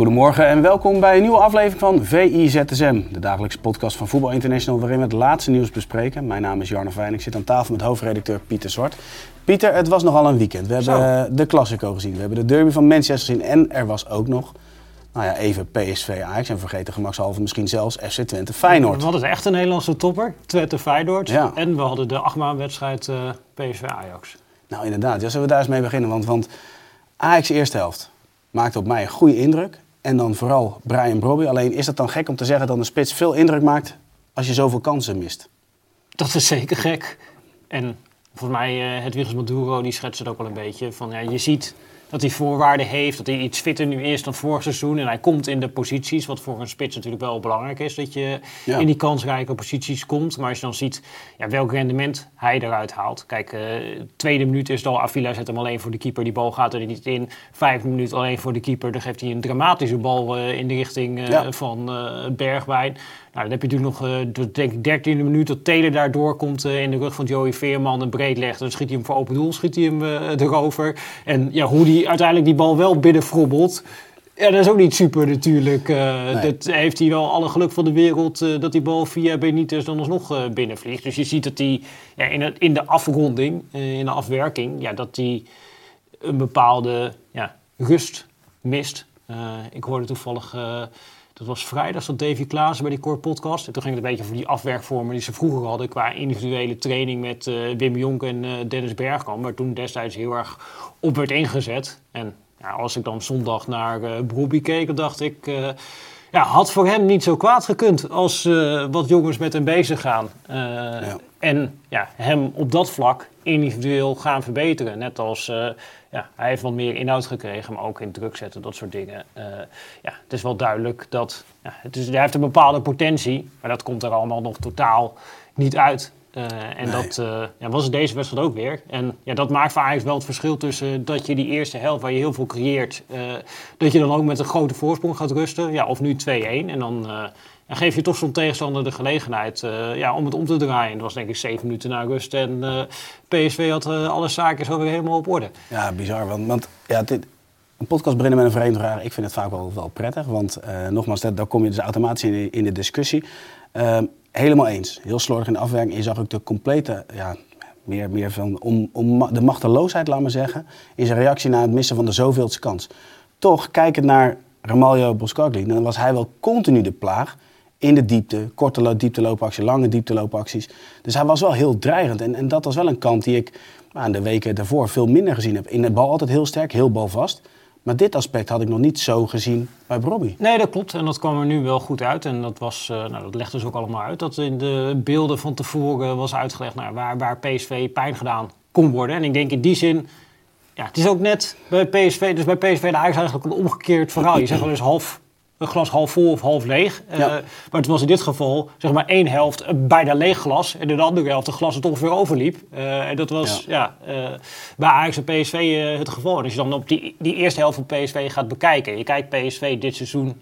Goedemorgen en welkom bij een nieuwe aflevering van VIZSM, de dagelijkse podcast van Voetbal International waarin we het laatste nieuws bespreken. Mijn naam is Jarno Fijn, ik zit aan tafel met hoofdredacteur Pieter Zwart. Pieter, het was nogal een weekend. We hebben eh, de Classico gezien, we hebben de derby van Manchester gezien en er was ook nog, nou ja, even PSV Ajax en vergeten gemakshalve misschien zelfs FC Twente Feyenoord. We hadden echt een Nederlandse topper, Twente Feyenoord. Ja. En we hadden de achtmaanwedstrijd uh, PSV Ajax. Nou inderdaad, ja, zullen we daar eens mee beginnen? Want, want Ajax eerste helft maakte op mij een goede indruk. En dan vooral Brian Brobby. Alleen is het dan gek om te zeggen dat een spits veel indruk maakt als je zoveel kansen mist? Dat is zeker gek. En volgens mij, uh, het Wiggins Maduro, die schetst het ook wel een beetje. Van, ja, je ziet dat hij voorwaarden heeft, dat hij iets fitter nu is dan vorig seizoen. En hij komt in de posities, wat voor een spits natuurlijk wel belangrijk is, dat je ja. in die kansrijke posities komt. Maar als je dan ziet ja, welk rendement hij eruit haalt. Kijk, uh, tweede minuut is al, Avila zet hem alleen voor de keeper, die bal gaat er niet in. Vijf minuten alleen voor de keeper, dan geeft hij een dramatische bal uh, in de richting uh, ja. van Bergwijn. Nou, dan heb je natuurlijk nog, uh, denk ik, 13e minuut dat Taylor daardoor komt uh, in de rug van Joey Veerman en breed legt. Dan schiet hij hem voor open doel, schiet hij hem uh, erover. En ja, hoe die uiteindelijk die bal wel binnenfrobbelt, ja, dat is ook niet super natuurlijk. Nee. Dat heeft hij wel alle geluk van de wereld dat die bal via Benitez dan alsnog binnenvliegt. Dus je ziet dat hij ja, in, het, in de afronding, in de afwerking, ja, dat hij een bepaalde ja, rust mist. Ik hoorde toevallig... Dat was vrijdag, zat Davy Klaassen bij die Core Podcast. En toen ging het een beetje voor die afwerkvormen die ze vroeger hadden... qua individuele training met uh, Wim Jonk en Dennis Bergkamp... waar toen destijds heel erg op werd ingezet. En ja, als ik dan zondag naar uh, keek, dan dacht ik... ja, had voor hem niet zo kwaad gekund als wat jongens met hem bezig gaan. Ja. En ja, hem op dat vlak individueel gaan verbeteren. Net als ja, hij heeft wat meer inhoud gekregen, maar ook in druk zetten, dat soort dingen. Ja, het is wel duidelijk dat ja, het is, hij heeft een bepaalde potentie, maar dat komt er allemaal nog totaal niet uit. Uh, en nee. dat uh, ja, was deze wedstrijd ook weer. En ja, dat maakt voor Ajax wel het verschil tussen dat je die eerste helft, waar je heel veel creëert, dat je dan ook met een grote voorsprong gaat rusten. Ja, of nu 2-1. En dan en geef je toch zo'n tegenstander de gelegenheid uh, ja, om het om te draaien. Dat was denk ik zeven minuten na rust en uh, PSV had uh, alle zaken zo weer helemaal op orde. Ja, bizar. Want, want ja, dit, een podcast beginnen met een vreemde vraag, ik vind het vaak wel, wel prettig. Want nogmaals, dat, daar kom je dus automatisch in de, in de discussie. Helemaal eens. Heel slordig in de afwerking. Je zag ook de complete, ja, meer, meer van om, om de machteloosheid, laat maar zeggen, in zijn reactie naar het missen van de zoveelste kans. Toch, kijkend naar Ramaljo Boskagli, dan was hij wel continu de plaag in de diepte, korte diepteloopacties, lange diepteloopacties. Dus hij was wel heel dreigend. En, en dat was wel een kant die ik nou, de weken daarvoor veel minder gezien heb. In de bal altijd heel sterk, heel balvast. Maar dit aspect had ik nog niet zo gezien bij Robbie. Nee, dat klopt. En dat kwam er nu wel goed uit. En dat, was, uh, nou, dat legde dus ook allemaal uit. Dat in de beelden van tevoren was uitgelegd nou, waar, waar PSV pijn gedaan kon worden. En ik denk in die zin... Ja, het is ook net bij PSV... Dus bij PSV de eigenlijk een omgekeerd verhaal. Je zegt wel eens half een glas half vol of half leeg. Ja. Uh, maar het was in dit geval zeg maar één helft een bijna leeg glas. En in de andere helft een glas het ongeveer overliep. Uh, en dat was ja. ja uh, bij Ajax en PSV het geval. En als je dan op die, die eerste helft van PSV gaat bekijken. Je kijkt PSV dit seizoen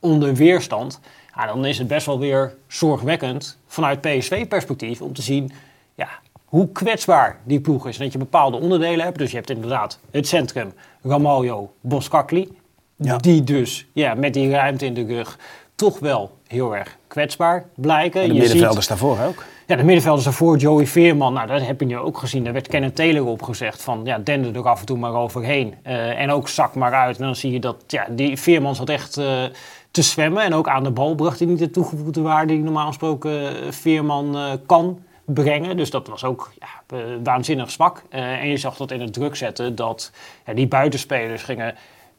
onder weerstand. Ja, dan is het best wel weer zorgwekkend vanuit PSV-perspectief om te zien... Ja, hoe kwetsbaar die ploeg is. En dat je bepaalde onderdelen hebt. Dus je hebt inderdaad het centrum, Ramaljo, Boskakli. Ja. Die dus ja, met die ruimte in de rug toch wel heel erg kwetsbaar blijken. En de je middenvelders ziet, daarvoor ook. Ja, de middenvelders daarvoor, Joey Veerman, nou, dat heb je nu ook gezien. Daar werd Kenneth Taylor op gezegd van, ja, dende er af en toe maar overheen. Uh, en ook zak maar uit. En dan zie je dat, ja, die Veerman zat echt uh, te zwemmen. En ook aan de bal bracht hij niet de toegevoegde waarde die normaal gesproken uh, Veerman kan brengen. Dus dat was ook ja, eh, waanzinnig zwak. Eh, en je zag dat in het druk zetten dat ja, die buitenspelers gingen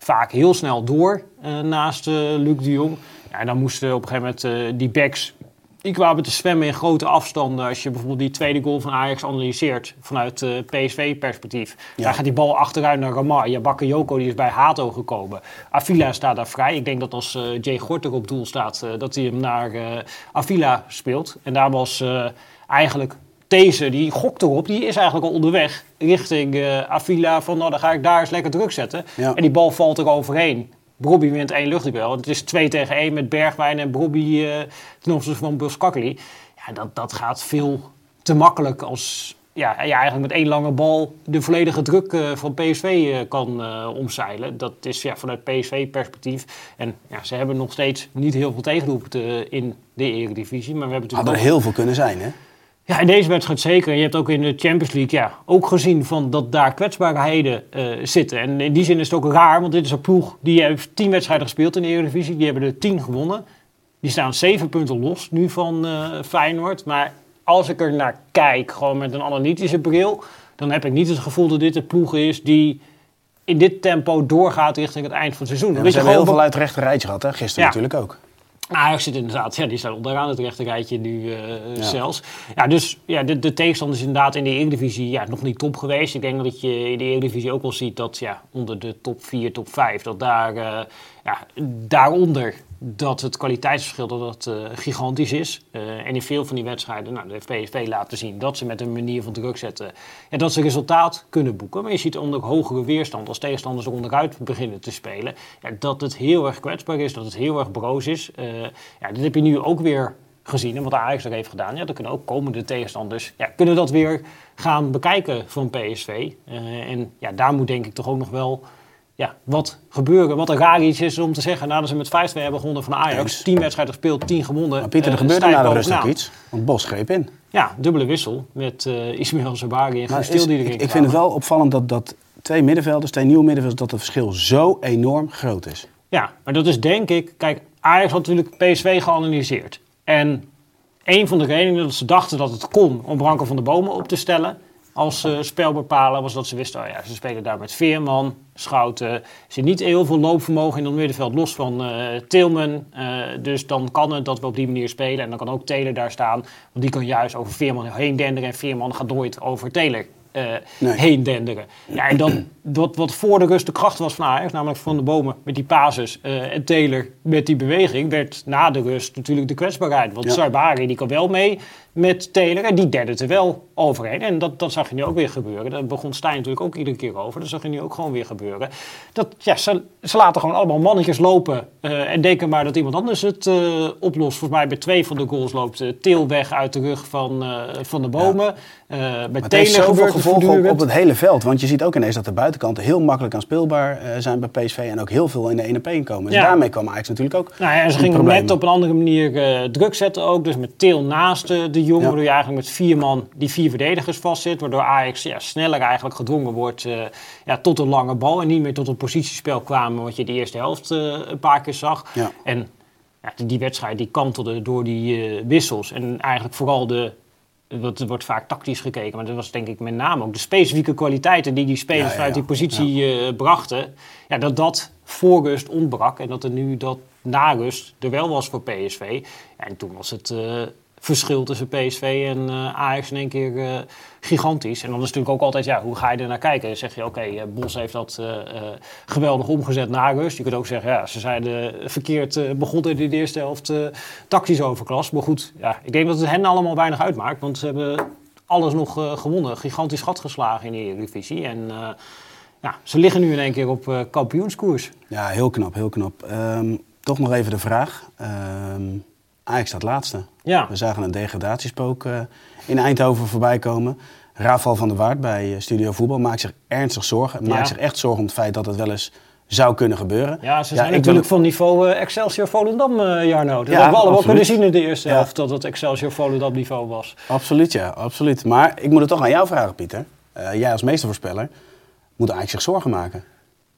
vaak heel snel door eh, naast eh, Luc de Jong. Ja, en dan moesten op een gegeven moment eh, die backs die kwamen te zwemmen in grote afstanden. Als je bijvoorbeeld die tweede goal van Ajax analyseert vanuit eh, PSV-perspectief. Ja. Daar gaat die bal achteruit naar Ramar. Ja, Bakayoko die is bij Hato gekomen. Avila staat daar vrij. Ik denk dat als eh, Jay Gorter op doel staat, dat hij hem naar Avila speelt. En daar was eigenlijk deze, die gokt erop, die is eigenlijk al onderweg richting eh, Avila. Van nou, dan ga ik daar eens lekker druk zetten. Ja. En die bal valt er overheen. Brobby wint één luchtduel. Het is 2 tegen 1 met Bergwijn en Brobby eh ten opzichte van Buskakli. Ja, dat, dat gaat veel te makkelijk als ja, je eigenlijk met één lange bal de volledige druk eh, van PSV eh, kan omzeilen. Dat is ja, vanuit PSV-perspectief. En ja, ze hebben nog steeds niet heel veel tegendoelpunten in de Eredivisie. Maar we hebben Had er natuurlijk ook- heel veel kunnen zijn, hè? Ja, in deze wedstrijd zeker. Je hebt ook in de Champions League ja, ook gezien van dat daar kwetsbaarheden eh, zitten. En in die zin is het ook raar, want dit is een ploeg die heeft tien wedstrijden gespeeld in de Eredivisie. Die hebben er tien gewonnen. Die staan zeven punten los nu van eh, Feyenoord. Maar als ik er naar kijk, gewoon met een analytische bril... dan heb ik niet het gevoel dat dit een ploeg is die in dit tempo doorgaat richting het eind van het seizoen. Ja, je hebben heel veel uit het rechte rijtje gehad, hè? Gisteren Ja. natuurlijk ook. Ajax zit inderdaad, ja, die staan onderaan het rechte rijtje nu eh, Ja. zelfs. Ja, dus ja, de, de tegenstander is inderdaad in de Eredivisie ja, nog niet top geweest. Ik denk dat je in de Eredivisie ook wel ziet dat ja, onder de top 4, top 5, dat daar, eh, ja, daaronder dat het kwaliteitsverschil dat dat, eh, gigantisch is. Eh, en in veel van die wedstrijden, nou, de PSV laten zien dat ze met een manier van druk zetten, dat ze resultaat kunnen boeken. Maar je ziet onder hogere weerstand, als tegenstanders er onderuit beginnen te spelen, ja, dat het heel erg kwetsbaar is, dat het heel erg broos is. Eh, ja, dit heb je nu ook weer gezien en wat Ajax er heeft gedaan. Ja, dan kunnen ook komende tegenstanders ja, kunnen dat weer gaan bekijken van PSV. En ja, daar moet denk ik toch ook nog wel ja, wat gebeuren. Wat een raar iets is om te zeggen nadat ze met 5-2 hebben gewonnen van Ajax. Eens. 10 wedstrijden gespeeld, 10 gewonnen. Maar Pieter, er eh, gebeurde na de rust ook iets. Want Bos greep in. Ja, dubbele wissel met eh Ismail Zabari en Stil die erin ik, ik vind het wel opvallend dat, dat twee middenvelders, twee nieuwe middenvelders, dat het verschil zo enorm groot is. Ja, maar dat is denk ik... Kijk, Ajax had natuurlijk PSV geanalyseerd. En een van de redenen dat ze dachten dat het kon om Branko van de Bomen op te stellen als eh spelbepaler was dat ze wisten, oh ja, ze spelen daar met Veerman, Schouten. Er zit niet heel veel loopvermogen in het middenveld, los van eh Tilman. Eh, dus dan kan het dat we op die manier spelen. En dan kan ook Taylor daar staan, want die kan juist over Veerman heen denderen. En Veerman gaat nooit over eh, Nee. heen denderen. Ja, en dan wat, wat voor de rust de kracht was van Ajax, namelijk Van de Bomen met die pases eh, en Taylor met die beweging, werd na de rust natuurlijk de kwetsbaarheid. Want Ja. Sarbari die kan wel mee met Taylor en die derde er wel overheen. En dat, dat zag je nu ook weer gebeuren. Dat begon Stijn natuurlijk ook iedere keer over. Dat zag je nu ook gewoon weer gebeuren. Dat, ja, ze, ze laten gewoon allemaal mannetjes lopen eh, en denken maar dat iemand anders het eh, oplost. Volgens mij bij twee van de goals loopt uh, Til weg uit de rug van, eh, van de bomen. Eh, bij Maar het heeft zoveel gevolgen op, het hele veld. Want je ziet ook ineens dat de buitenkanten heel makkelijk aan speelbaar eh, zijn bij PSV. En ook heel veel in de 1 op 1 komen. Dus Ja. daarmee kwam Ajax natuurlijk ook Nou ja, en ze in gingen net op een andere manier eh, druk zetten ook. Dus met Til naast de Jong, Ja. waardoor je eigenlijk met vier man die vier verdedigers vastzit. Waardoor Ajax ja, sneller eigenlijk gedwongen wordt ja, tot een lange bal. En niet meer tot een positiespel kwamen wat je de eerste helft een paar keer zag. En ja, die, die wedstrijd die kantelde door die wissels. En eigenlijk vooral de... Er wordt vaak tactisch gekeken, maar dat was denk ik met name ook de specifieke kwaliteiten die die spelers Ja, ja, vanuit die positie eh, brachten. Ja, dat dat voor rust ontbrak en dat er nu dat na rust er wel was voor PSV. En toen was het eh, verschil tussen PSV en eh, Ajax in één keer eh, gigantisch. En dan is natuurlijk ook altijd, ja, hoe ga je er naar kijken? Zeg je, oké, eh, Bos heeft dat geweldig omgezet na rust. Je kunt ook zeggen, ja, ze zijn verkeerd eh, begonnen in de eerste helft tactisch overklas. Maar goed, ja, ik denk dat het hen allemaal weinig uitmaakt, want ze hebben alles nog gewonnen. Gigantisch gat geslagen in de Eredivisie. En ja, ze liggen nu in één keer op kampioenskoers. Ja, heel knap, heel knap. Ehm, toch nog even de vraag. Ehm Ajax staat laatste. Ja. We zagen een degradatiespook eh, in Eindhoven voorbij komen. Rafael van der Waard bij eh, Studio Voetbal maakt zich ernstig zorgen. Ja. Maakt zich echt zorgen om het feit dat het wel eens zou kunnen gebeuren. Ja, ze zijn ik natuurlijk wil- van niveau eh, Excelsior Volendam, Jarno. Dat Ja, hebben we allemaal kunnen zien in de eerste helft dat het Excelsior Volendam niveau was. Absoluut, ja, absoluut. Maar ik moet het toch aan jou vragen, Pieter. Jij als meestervoorspeller moet eigenlijk zich zorgen maken.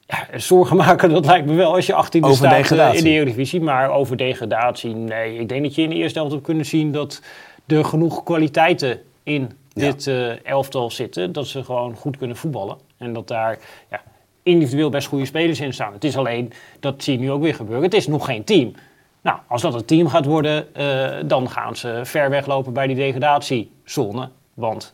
Ja, zorgen maken, dat lijkt me wel als je 18e Over staat eh, in de Eredivisie. Maar over degradatie, nee. Ik denk dat je in de eerste helft hebt kunnen zien dat er genoeg kwaliteiten in Ja. dit eh, elftal zitten. Dat ze gewoon goed kunnen voetballen. En dat daar ja, individueel best goede spelers in staan. Het is alleen, dat zie je nu ook weer gebeuren, het is nog geen team. Nou, als dat een team gaat worden, eh, dan gaan ze ver weglopen bij die degradatiezone. Want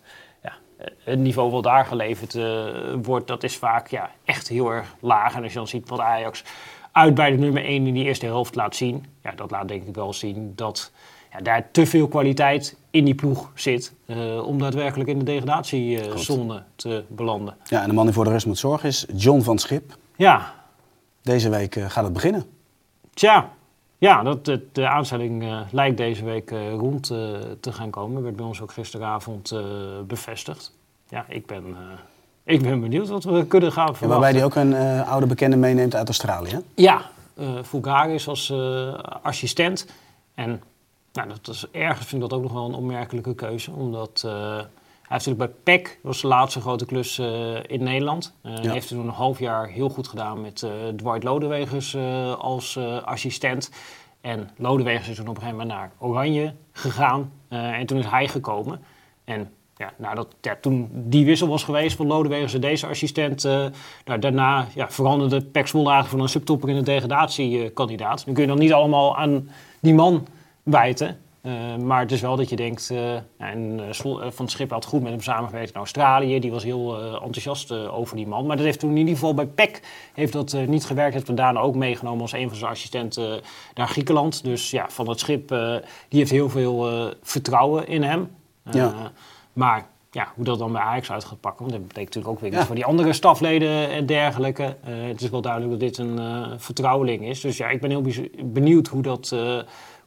het niveau wat daar geleverd eh, wordt, dat is vaak ja, echt heel erg laag. En als je dan ziet wat Ajax uit bij de nummer 1 in die eerste helft laat zien, ja, dat laat denk ik wel zien dat ja, daar te veel kwaliteit in die ploeg zit eh, om daadwerkelijk in de degradatiezone te belanden. Ja, en de man die voor de rust moet zorgen is John van Schip. Ja, Deze week eh, gaat het beginnen. Tja, ja, dat, het- de aanstelling eh, lijkt deze week eh, rond eh, te gaan komen. Werd bij ons ook gisteravond bevestigd. Ja, ik ben, ik ben benieuwd wat we kunnen gaan En verwachten. waarbij hij ook een oude bekende meeneemt uit Australië. Ja, Fulgaris als assistent. En nou, dat is, ergens vind ik dat ook nog wel een opmerkelijke keuze. Omdat hij heeft natuurlijk bij PEC, dat was de laatste grote klus eh, in Nederland. Ja. Heeft toen een half jaar heel goed gedaan met eh Dwight Lodewegers als assistent. En Lodewegers is toen op een gegeven moment naar Oranje gegaan. En toen is hij gekomen. En ja, dat, ja, toen die wissel was geweest van Lodewegers en deze assistent... nou, daarna ja, veranderde Pek Zwolle eigenlijk van een subtopper in een degradatiekandidaat. Nu kun je dan niet allemaal aan die man wijten. Eh, maar het is wel dat je denkt, eh, en eh, Van het Schip had goed met hem samengewerkt in Australië. Die was heel enthousiast over die man. Maar dat heeft toen in ieder geval bij PEC heeft dat, niet gewerkt. Heeft Daan ook meegenomen als een van zijn assistenten naar Griekenland. Dus ja, Van het Schip die heeft heel veel vertrouwen in hem. Ja. Maar ja, hoe dat dan bij Ajax uit gaat pakken, want dat betekent natuurlijk ook weer Ja. iets voor die andere stafleden en dergelijke. Het is wel duidelijk dat dit een eh, vertrouweling is. Dus ja, ik ben heel benieuwd hoe dat,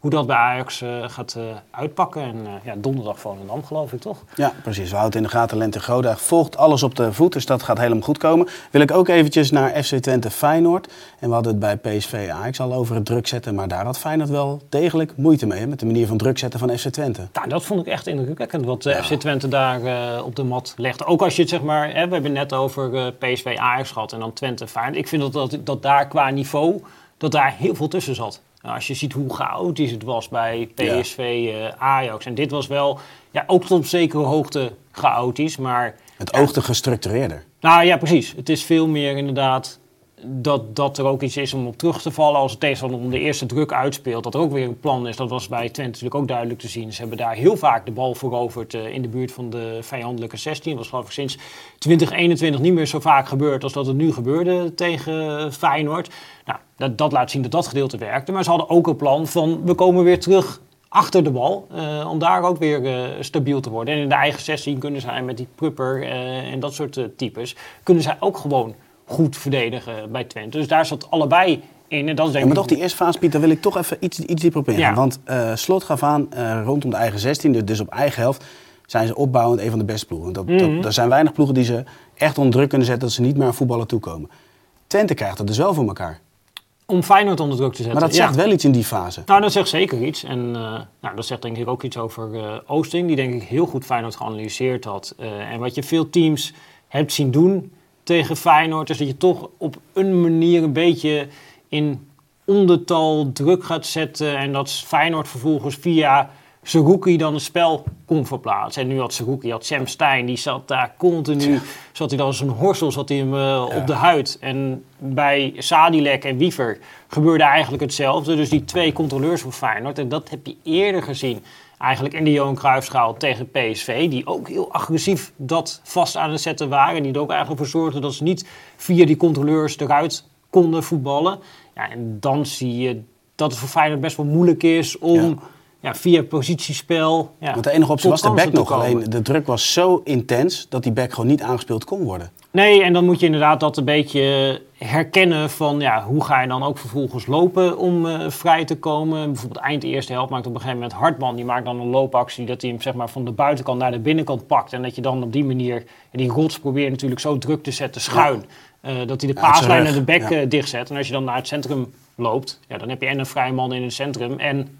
hoe dat bij Ajax eh, gaat eh, uitpakken. En eh, ja, donderdag Volendam geloof ik toch? Ja, precies. We houden in de gaten. Lente Groda volgt alles op de voet, dus dat gaat helemaal goed komen. Wil ik ook eventjes naar FC Twente Feyenoord. En we hadden het bij PSV Ajax al over het druk zetten. Maar daar had Feyenoord wel degelijk moeite mee, hè, met de manier van druk zetten van FC Twente. Nou, dat vond ik echt indrukwekkend wat FC Twente daar op de mat legt. Ook als je het zeg maar, hè, we hebben net over PSV Ajax gehad en dan Twente Feyenoord. Ik vind dat, dat, dat daar qua niveau, dat daar heel veel tussen zat. Nou, als je ziet hoe chaotisch het was bij PSV eh, Ajax. En dit was wel, ja, ook tot op zekere hoogte chaotisch, maar... Het ja, oogde gestructureerder. nou ja, precies. Het is veel meer inderdaad dat, dat er ook iets is om op terug te vallen als het tegenstander om de eerste druk uitspeelt. Dat er ook weer een plan is. Dat was bij Twente natuurlijk ook duidelijk te zien. Ze hebben daar heel vaak de bal veroverd eh, in de buurt van de vijandelijke 16. Dat was geloof ik sinds 2021 niet meer zo vaak gebeurd als dat het nu gebeurde tegen Feyenoord. Nou, dat, dat laat zien dat dat gedeelte werkte. Maar ze hadden ook een plan van we komen weer terug achter de bal. eh, om daar ook weer eh, stabiel te worden. En in de eigen 16 kunnen zij met die Prupper eh, en dat soort eh, types... kunnen zij ook gewoon goed verdedigen bij Twente. Dus daar zat allebei in. En dat is Ja, maar toch die eerste fase, Piet, daar wil ik toch even iets, iets dieper op ingaan. Ja. Want eh, Slot gaf aan, eh, rondom de eigen 16, dus- op eigen helft, zijn ze opbouwend een van de beste ploegen. Dat, Mhm. dat, er zijn weinig ploegen die ze echt onder druk kunnen zetten dat ze niet meer aan voetballen toekomen. Twente krijgt dat dus wel voor elkaar. Om Feyenoord onder druk te zetten. Maar dat Ja. zegt wel iets in die fase. Nou, dat zegt zeker iets. En eh, nou, dat zegt denk ik ook iets over Oosting, die denk ik heel goed Feyenoord geanalyseerd had. En wat je veel teams hebt zien doen tegen Feyenoord, is dat je toch op een manier een beetje in ondertal druk gaat zetten. En dat Feyenoord vervolgens via Saruki dan het spel kon verplaatsen. En nu had Saruki, had Sam Stein, die zat daar continu, zat hij dan als een horsel, zat hij hem eh, op de huid. En bij Sadilek en Wiever gebeurde eigenlijk hetzelfde. Dus die twee controleurs van Feyenoord, en dat heb je eerder gezien eigenlijk in de Johan Cruijffschaal tegen PSV, die ook heel agressief dat vast aan het zetten waren. Die er ook eigenlijk voor zorgden dat ze niet via die controleurs eruit konden voetballen. Ja, en dan zie je dat het voor Feyenoord best wel moeilijk is om. Ja. via positiespel... Ja, Want de enige optie was de back nog. Alleen de druk was zo intens dat die back gewoon niet aangespeeld kon worden. Nee, en dan moet je inderdaad dat een beetje herkennen van ja, hoe ga je dan ook vervolgens lopen om eh, vrij te komen. Bijvoorbeeld eind eerste helft maakt op een gegeven moment Hartman, die maakt dan een loopactie dat hij hem zeg maar van de buitenkant naar de binnenkant pakt. En dat je dan op die manier, die rots probeert natuurlijk zo druk te zetten schuin, eh, dat hij de paaslijn rug, de bek eh, dichtzet. En als je dan naar het centrum loopt, ja, dan heb je en een vrije man in het centrum en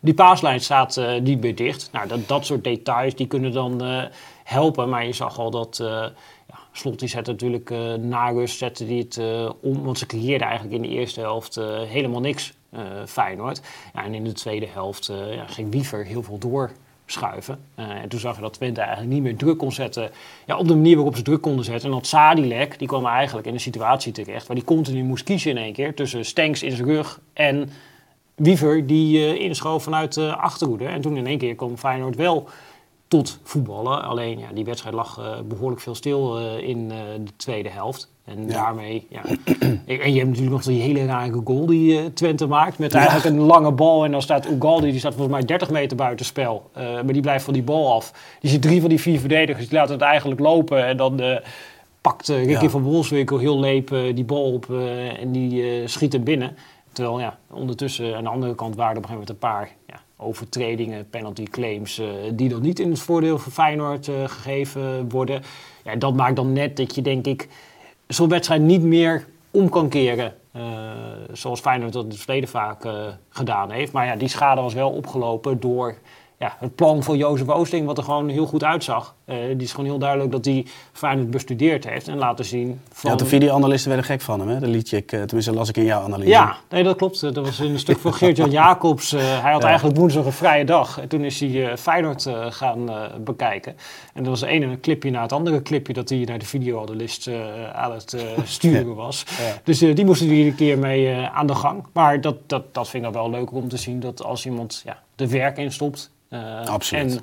die paaslijn staat eh, niet meer dicht. Nou, dat, dat soort details die kunnen dan eh, helpen, maar je zag al dat... eh, ja, Slot die zette natuurlijk eh na rust zette die het eh, om, want ze creëerden eigenlijk in de eerste helft eh, helemaal niks, eh Feyenoord. Ja, en in de tweede helft eh, ja, ging Wiever heel veel door schuiven. Uh, en toen zag je dat Twente eigenlijk niet meer druk kon zetten ja, op de manier waarop ze druk konden zetten. En dat Sadilek, die kwam eigenlijk in een situatie terecht waar die continu moest kiezen in één keer tussen Stenks in zijn rug en Wiever die uh, inschoof vanuit de achterhoede. En toen in één keer kwam Feyenoord wel tot voetballen. Alleen ja, die wedstrijd lag uh, behoorlijk veel stil uh, in uh, de tweede helft. En ja. daarmee, ja. en je hebt natuurlijk nog die hele rare goal die Twente maakt. Met eigenlijk een lange bal. En dan staat Ugaldi, die staat volgens mij 30 meter buiten spel. maar die blijft van die bal af. Die ziet drie van die vier verdedigers, die laten het eigenlijk lopen. En dan pakt Ricky ja. van Wolfswinkel heel leep die bal op en die schiet hem binnen. Terwijl ja, ondertussen aan de andere kant waren er op een gegeven moment een paar ja, overtredingen, penalty claims, uh, die dan niet in het voordeel van Feyenoord uh, gegeven worden. Ja, dat maakt dan net dat je, denk ik, zo'n wedstrijd niet meer om kan keren. Uh, zoals Feyenoord dat in het verleden vaak gedaan heeft. Maar ja, die schade was wel opgelopen door ja, het plan van Jozef Oosting, wat er gewoon heel goed uitzag. Uh, die is gewoon heel duidelijk dat hij Feyenoord bestudeerd heeft en laten zien. Van... Ja, de videoanalisten werden gek van hem, hè? Dat liedje, ik, tenminste las ik in jouw analyse. Ja, nee, dat klopt. Dat was in een stuk van Geert-Jan Jacobs. Uh, hij had ja. eigenlijk woensdag een vrije dag. En toen is hij uh, Feyenoord gaan bekijken. En dat was de ene clipje na het andere clipje dat hij naar de videoanalist aan het sturen was. Ja. Dus die moesten er iedere keer mee aan de gang. Maar dat, dat, dat vind ik wel leuk om te zien, dat als iemand ja, de werk instopt uh, Absoluut. En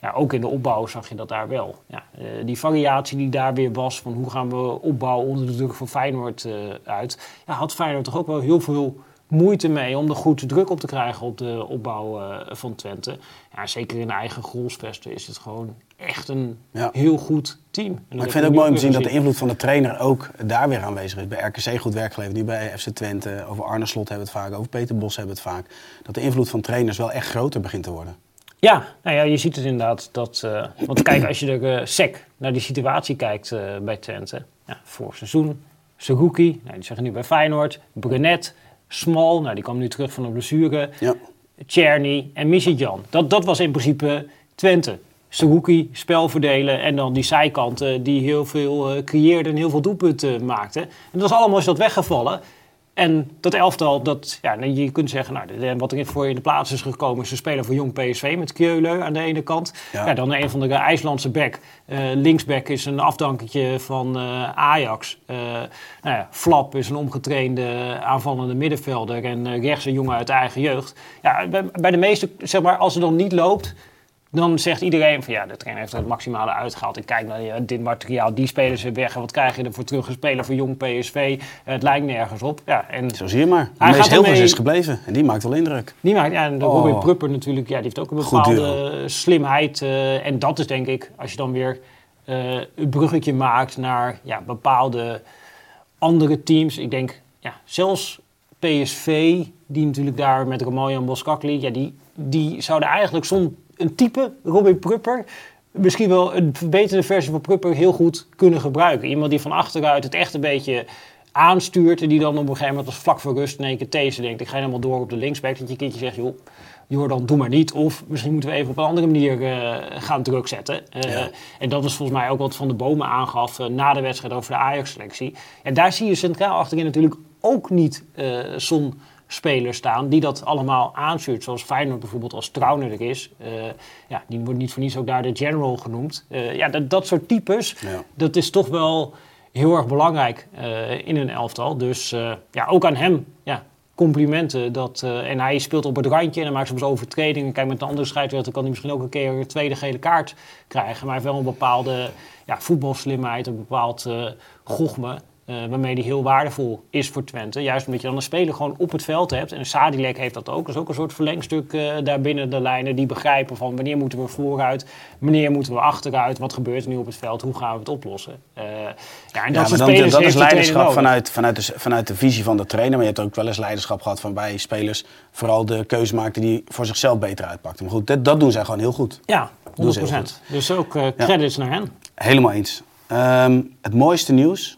ja, ook in de opbouw zag je dat daar wel. Ja, uh, die variatie die daar weer was van hoe gaan we opbouwen onder de druk van Feyenoord uh, uit. Ja, had Feyenoord toch ook wel heel veel moeite mee om er goed druk op te krijgen op de opbouw van Twente. Ja, zeker in eigen goalsvesten is het gewoon echt een ja. heel goed team. Maar ik vind het ook mooi om te zien dat de invloed van de trainer ook daar weer aanwezig is. Bij RKC goed werk geleverd, nu bij FC Twente. Over Arne Slot hebben we het vaak, over Peter Bos hebben we het vaak. Dat de invloed van trainers wel echt groter begint te worden. Ja, nou ja, je ziet het inderdaad. Dat, uh, want kijk, als je er uh, sec naar die situatie kijkt uh, bij Twente. Ja, vorig seizoen, Saruki, nou, die zeggen nu bij Feyenoord. Brunet, Small, nou, die kwam nu terug van een blessure. Ja. Czerny en Missidjan. Dat, dat was in principe Twente. Saruki, spel verdelen en dan die zijkanten die heel veel creëerden en heel veel doelpunten maakten. En dat was allemaal is dat weggevallen. En dat elftal, dat, ja, je kunt zeggen, nou, wat er voor in de plaats is gekomen, is een speler voor jong PSV met Keulen aan de ene kant. Ja. dan een van de IJslandse back. Uh, linksback is een afdanketje van uh, Ajax. Uh, nou ja, Flap is een omgetrainde aanvallende middenvelder en rechts een jongen uit de eigen jeugd. Ja, bij, bij de meeste, zeg maar, als het dan niet loopt, dan zegt iedereen van ja, de trainer heeft er het maximale uitgehaald. Ik kijk naar ja, dit materiaal, die spelers zijn weg. En wat krijg je ervoor terug? Een speler voor jong PSV. Het lijkt nergens op. Ja, en Zo zie je maar. Hij gaat heel veel is gebleven. En die maakt wel indruk. Die maakt, ja, en de oh. Robin Prupper natuurlijk, ja, die heeft ook een bepaalde slimheid. Uh, en dat is denk ik, als je dan weer uh, een bruggetje maakt naar ja, bepaalde andere teams. Ik denk, ja, zelfs PSV, die natuurlijk daar met Romoyan Boskakli, ja, die, die zouden eigenlijk zonder een type, Robin Prupper, misschien wel een verbeterde versie van Prupper heel goed kunnen gebruiken. Iemand die van achteruit het echt een beetje aanstuurt en die dan op een gegeven moment als vlak voor rust in één keer deze denkt, ik ga helemaal door op de linksback, dat je kindje zegt, joh, Jordan, doe maar niet. Of misschien moeten we even op een andere manier uh, gaan druk zetten. Uh, En dat is volgens mij ook wat Van de Bomen aangaf uh, na de wedstrijd over de Ajax-selectie. En daar zie je centraal achterin natuurlijk ook niet zo'n spelers staan die dat allemaal aanstuurt. Zoals Feyenoord bijvoorbeeld als Trauner er is. Uh, ja, die wordt niet voor niets ook daar de general genoemd. Uh, ja, dat, dat soort types, ja. dat is toch wel heel erg belangrijk uh, in een elftal. Dus ja, ook aan hem ja, complimenten. Dat, en hij speelt op het randje en hij maakt soms overtredingen. Kijk, met een andere scheidsrechter kan hij misschien ook een keer een tweede gele kaart krijgen. Maar hij heeft wel een bepaalde ja, voetbalslimheid, een bepaald gochme. Uh, waarmee die heel waardevol is voor Twente. Juist omdat je dan een speler gewoon op het veld hebt. En Sadilek heeft dat ook. Dat is ook een soort verlengstuk uh, daar binnen de lijnen. Die begrijpen van wanneer moeten we vooruit, wanneer moeten we achteruit. Wat gebeurt er nu op het veld, hoe gaan we het oplossen. Uh, ja, en dat, ja, dan, dat is leiderschap vanuit, vanuit, de, vanuit de visie van de trainer. Maar je hebt ook wel eens leiderschap gehad van bij spelers. Vooral de keuze maakten die voor zichzelf beter uitpakten. Maar goed, dat, dat doen zij gewoon heel goed. Ja, 100%. Dus ook credits ja. naar hen. Helemaal eens. Um, het mooiste nieuws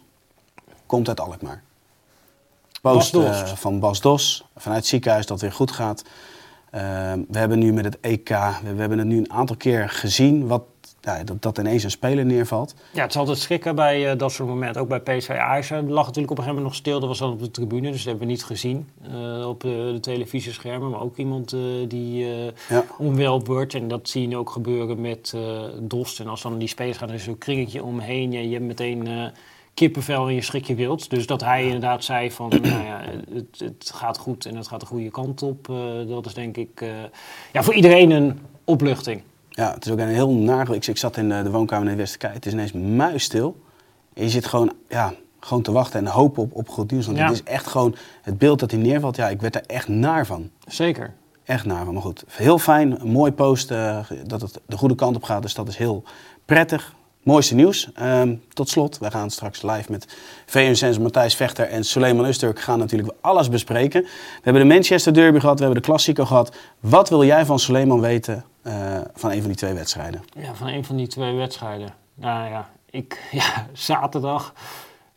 komt uit Alkmaar. Post uh, van Bas Dos vanuit het ziekenhuis dat het weer goed gaat. Uh, we hebben nu met het EK, we, we, hebben het nu een aantal keer gezien wat ja, dat, dat ineens een speler neervalt. Ja, het is altijd schrikken bij eh, dat soort momenten. Ook bij PSV Ajax eh, lag natuurlijk op een gegeven moment nog stil. Dat was dan op de tribune, dus dat hebben we niet gezien eh, op de, televisieschermen. Maar ook iemand eh, die eh Ja. onwel wordt. En dat zie je nu ook gebeuren met eh Dost. En als dan die spelers gaan, er is zo'n kringetje omheen. Ja, je hebt meteen eh, kippenvel en je schrik je wild. Dus dat hij inderdaad zei van, nou ja, het, het gaat goed en het gaat de goede kant op. eh, dat is denk ik eh, ja, voor iedereen een opluchting. Ja, het is ook een heel naar. Ik, ik zat in de, de woonkamer in Westerkijk. Het is ineens muisstil. En je zit gewoon, ja, gewoon te wachten en hopen op, op goed nieuws. Want Ja. het is echt gewoon het beeld dat hij neervalt. Ja, ik werd er echt naar van. Zeker. Echt naar van. Maar goed, heel fijn. Een mooi post eh, dat het de goede kant op gaat. Dus dat is heel prettig. Mooiste nieuws. Ehm, tot slot, wij gaan straks live met VNC's Matthijs Vechter en Suleiman Usturk gaan natuurlijk alles bespreken. We hebben de Manchester Derby gehad, we hebben de Classico gehad. Wat wil jij van Suleiman weten eh, van een van die twee wedstrijden? Ja, van een van die twee wedstrijden. Nou ja, ik, ja zaterdag.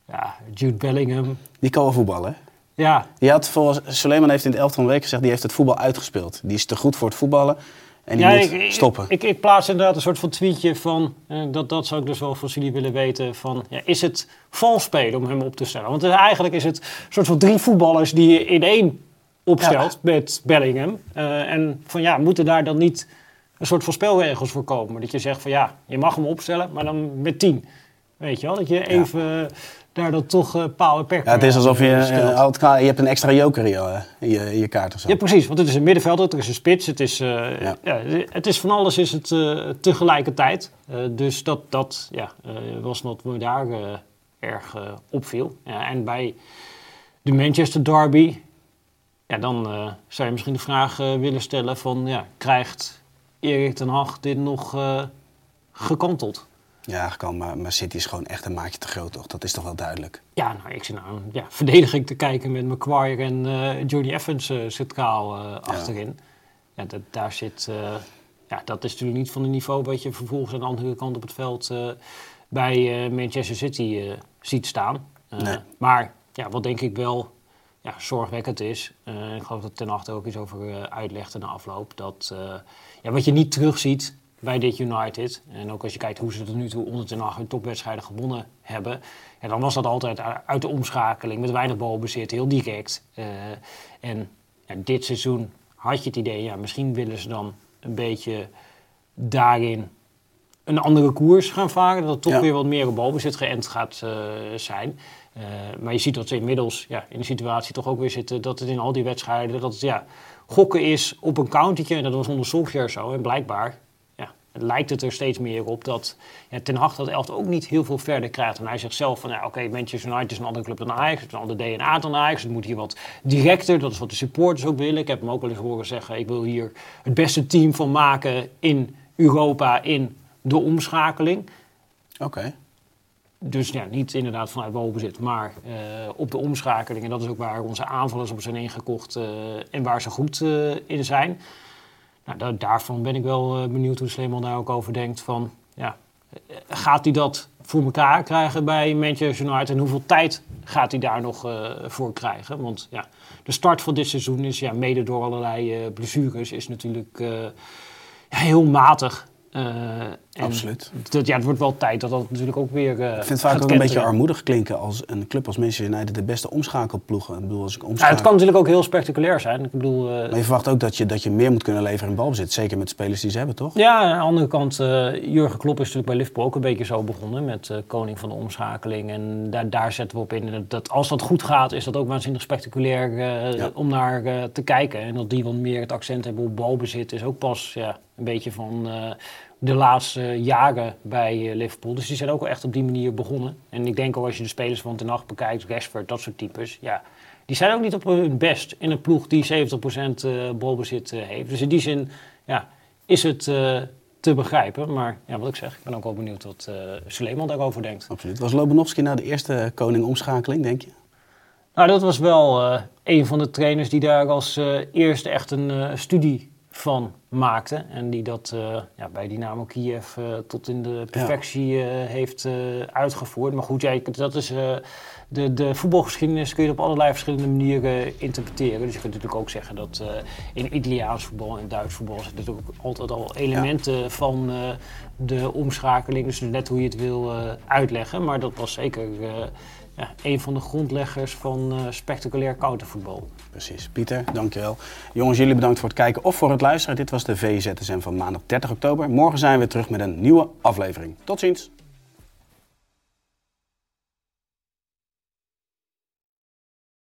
Ja, Jude Bellingham. Die kan wel voetballen, hè? Ja, Die had volgens Suleiman heeft in het elftal van de week gezegd, die heeft het voetbal uitgespeeld. Die is te goed voor het voetballen en die ja moet ik, stoppen. Ik, ik, plaats inderdaad een soort van tweetje van, eh, dat, dat zou ik dus wel van jullie willen weten, van ja, is het vals spelen om hem op te stellen? Want is- eigenlijk is het een soort van drie voetballers die je in één opstelt met Bellingham. Eh, en van ja, moeten daar dan niet een soort van spelregels voor komen? Dat je zegt van ja, je mag hem opstellen, maar dan met tien. Weet je wel, dat je even eh, daar dan toch eh paal en perk ja, het is alsof je, aan, eh, eh, je hebt een extra joker in je, in je, je kaart of zo. Ja, precies. Want het is een middenvelder, er is een spits, het is, eh, Ja. ja. het is van alles is het eh, tegelijkertijd. Eh, dus dat, dat ja, eh, was wat me daar eh, erg eh, opviel. Ja, en bij de Manchester Derby, ja, dan eh, zou je misschien de vraag eh, willen stellen van, ja, krijgt Erik ten Hag dit nog eh, gekanteld? Ja, kan, maar, maar City is gewoon echt een maatje te groot, toch? Dat is toch wel duidelijk. Ja, nou, ik zit nou een ja, verdediging te kijken met Maguire en eh Johnny Evans eh, centraal eh, achterin. Ja, dat, daar zit... ja, dat is natuurlijk niet van het niveau wat je vervolgens aan de andere kant op het veld bij Manchester City ziet staan. Nee. Maar ja, wat denk ik wel ja, zorgwekkend is, ik geloof dat Ten Hag er ook iets over uitlegde na afloop, dat ja, wat je niet terugziet bij dit United, en ook als je kijkt hoe ze tot nu toe onder Ten Hag hun topwedstrijden gewonnen hebben, ja, dan was dat altijd uit de omschakeling, met weinig balbezit, heel direct. Eh, en ja, dit seizoen had je het idee, ja, misschien willen ze dan een beetje daarin een andere koers gaan varen. Dat het toch Ja. weer wat meer op balbezit geënt gaat eh, zijn. Eh, maar je ziet dat ze inmiddels ja, in de situatie toch ook weer zitten... dat het in al die wedstrijden dat het, ja, gokken is op een countertje. En dat was onder Solskjaer zo. En blijkbaar lijkt het er steeds meer op dat ja, Ten Hag dat elftal ook niet heel veel verder krijgt. En hij zegt zelf van, ja, oké, Manchester United is een andere club dan Ajax. Het is een ander DNA dan Ajax. Het moet hier wat directer. Dat is wat de supporters ook willen. Ik heb hem ook wel eens horen zeggen, ik wil hier het beste team van maken in Europa in de omschakeling. Oké. Dus ja, niet inderdaad vanuit balbezit, maar eh, op de omschakeling. En dat is ook waar onze aanvallers op zijn ingekocht eh, en waar ze goed eh, in zijn. Nou, da- daarvan ben ik wel eh, benieuwd hoe Sleeman daar ook over denkt. Van, ja, eh, gaat hij dat voor elkaar krijgen bij Manchester United? En hoeveel tijd gaat hij daar nog eh, voor krijgen? Want ja, de start van dit seizoen is, ja, mede door allerlei blessures, is natuurlijk heel matig. En Absoluut. Dat, ja, het wordt wel tijd dat dat natuurlijk ook weer. eh, Ik vind het vaak ook een beetje armoedig klinken als een club als Manchester United de beste omschakelploeg. Ik bedoel, als ik Ja, omschakel... het kan natuurlijk ook heel spectaculair zijn. Ik bedoel, eh, Maar je verwacht ook dat je, dat je meer moet kunnen leveren in balbezit. Zeker met de spelers die ze hebben, toch? ja, aan de andere kant, eh, Jurgen Klopp is natuurlijk bij Liverpool ook een beetje zo begonnen met koning van de omschakeling. En daar, daar zetten we op in. Dat, als dat goed gaat, is dat ook waanzinnig spectaculair Ja. om naar te kijken. En dat die wat meer het accent hebben op balbezit is ook pas ja, een beetje van de laatste jaren bij eh, Liverpool. Dus die zijn ook wel echt op die manier begonnen. En ik denk ook als je de spelers van Ten Hag bekijkt, Rashford, dat soort types, ja... Die zijn ook niet op hun best in een ploeg die 70% eh, balbezit eh, heeft. Dus in die zin ja, is het te begrijpen. Maar ja, wat ik zeg, ik ben ook wel benieuwd wat Suleiman daarover denkt. Absoluut. Was Lobanovski nou de eerste koning omschakeling, denk je? Nou, dat was wel een van de trainers die daar als eerste echt een studie van maakte. En die dat uh, ja, bij Dynamo Kiev uh, tot in de perfectie uh, heeft uitgevoerd. Maar goed, ja, dat is de, de voetbalgeschiedenis kun je op allerlei verschillende manieren interpreteren. Dus je kunt natuurlijk ook zeggen dat in Italiaans voetbal en Duits voetbal zitten natuurlijk altijd al elementen ja. van de omschakeling. Dus net hoe je het wil uitleggen. Maar dat was zeker een van de grondleggers van uh, spectaculair countervoetbal. Precies. Pieter, dankjewel. Jongens, jullie bedankt voor het kijken of voor het luisteren. Dit was de VZSM van maandag 30 oktober. Morgen zijn we terug met een nieuwe aflevering. Tot ziens.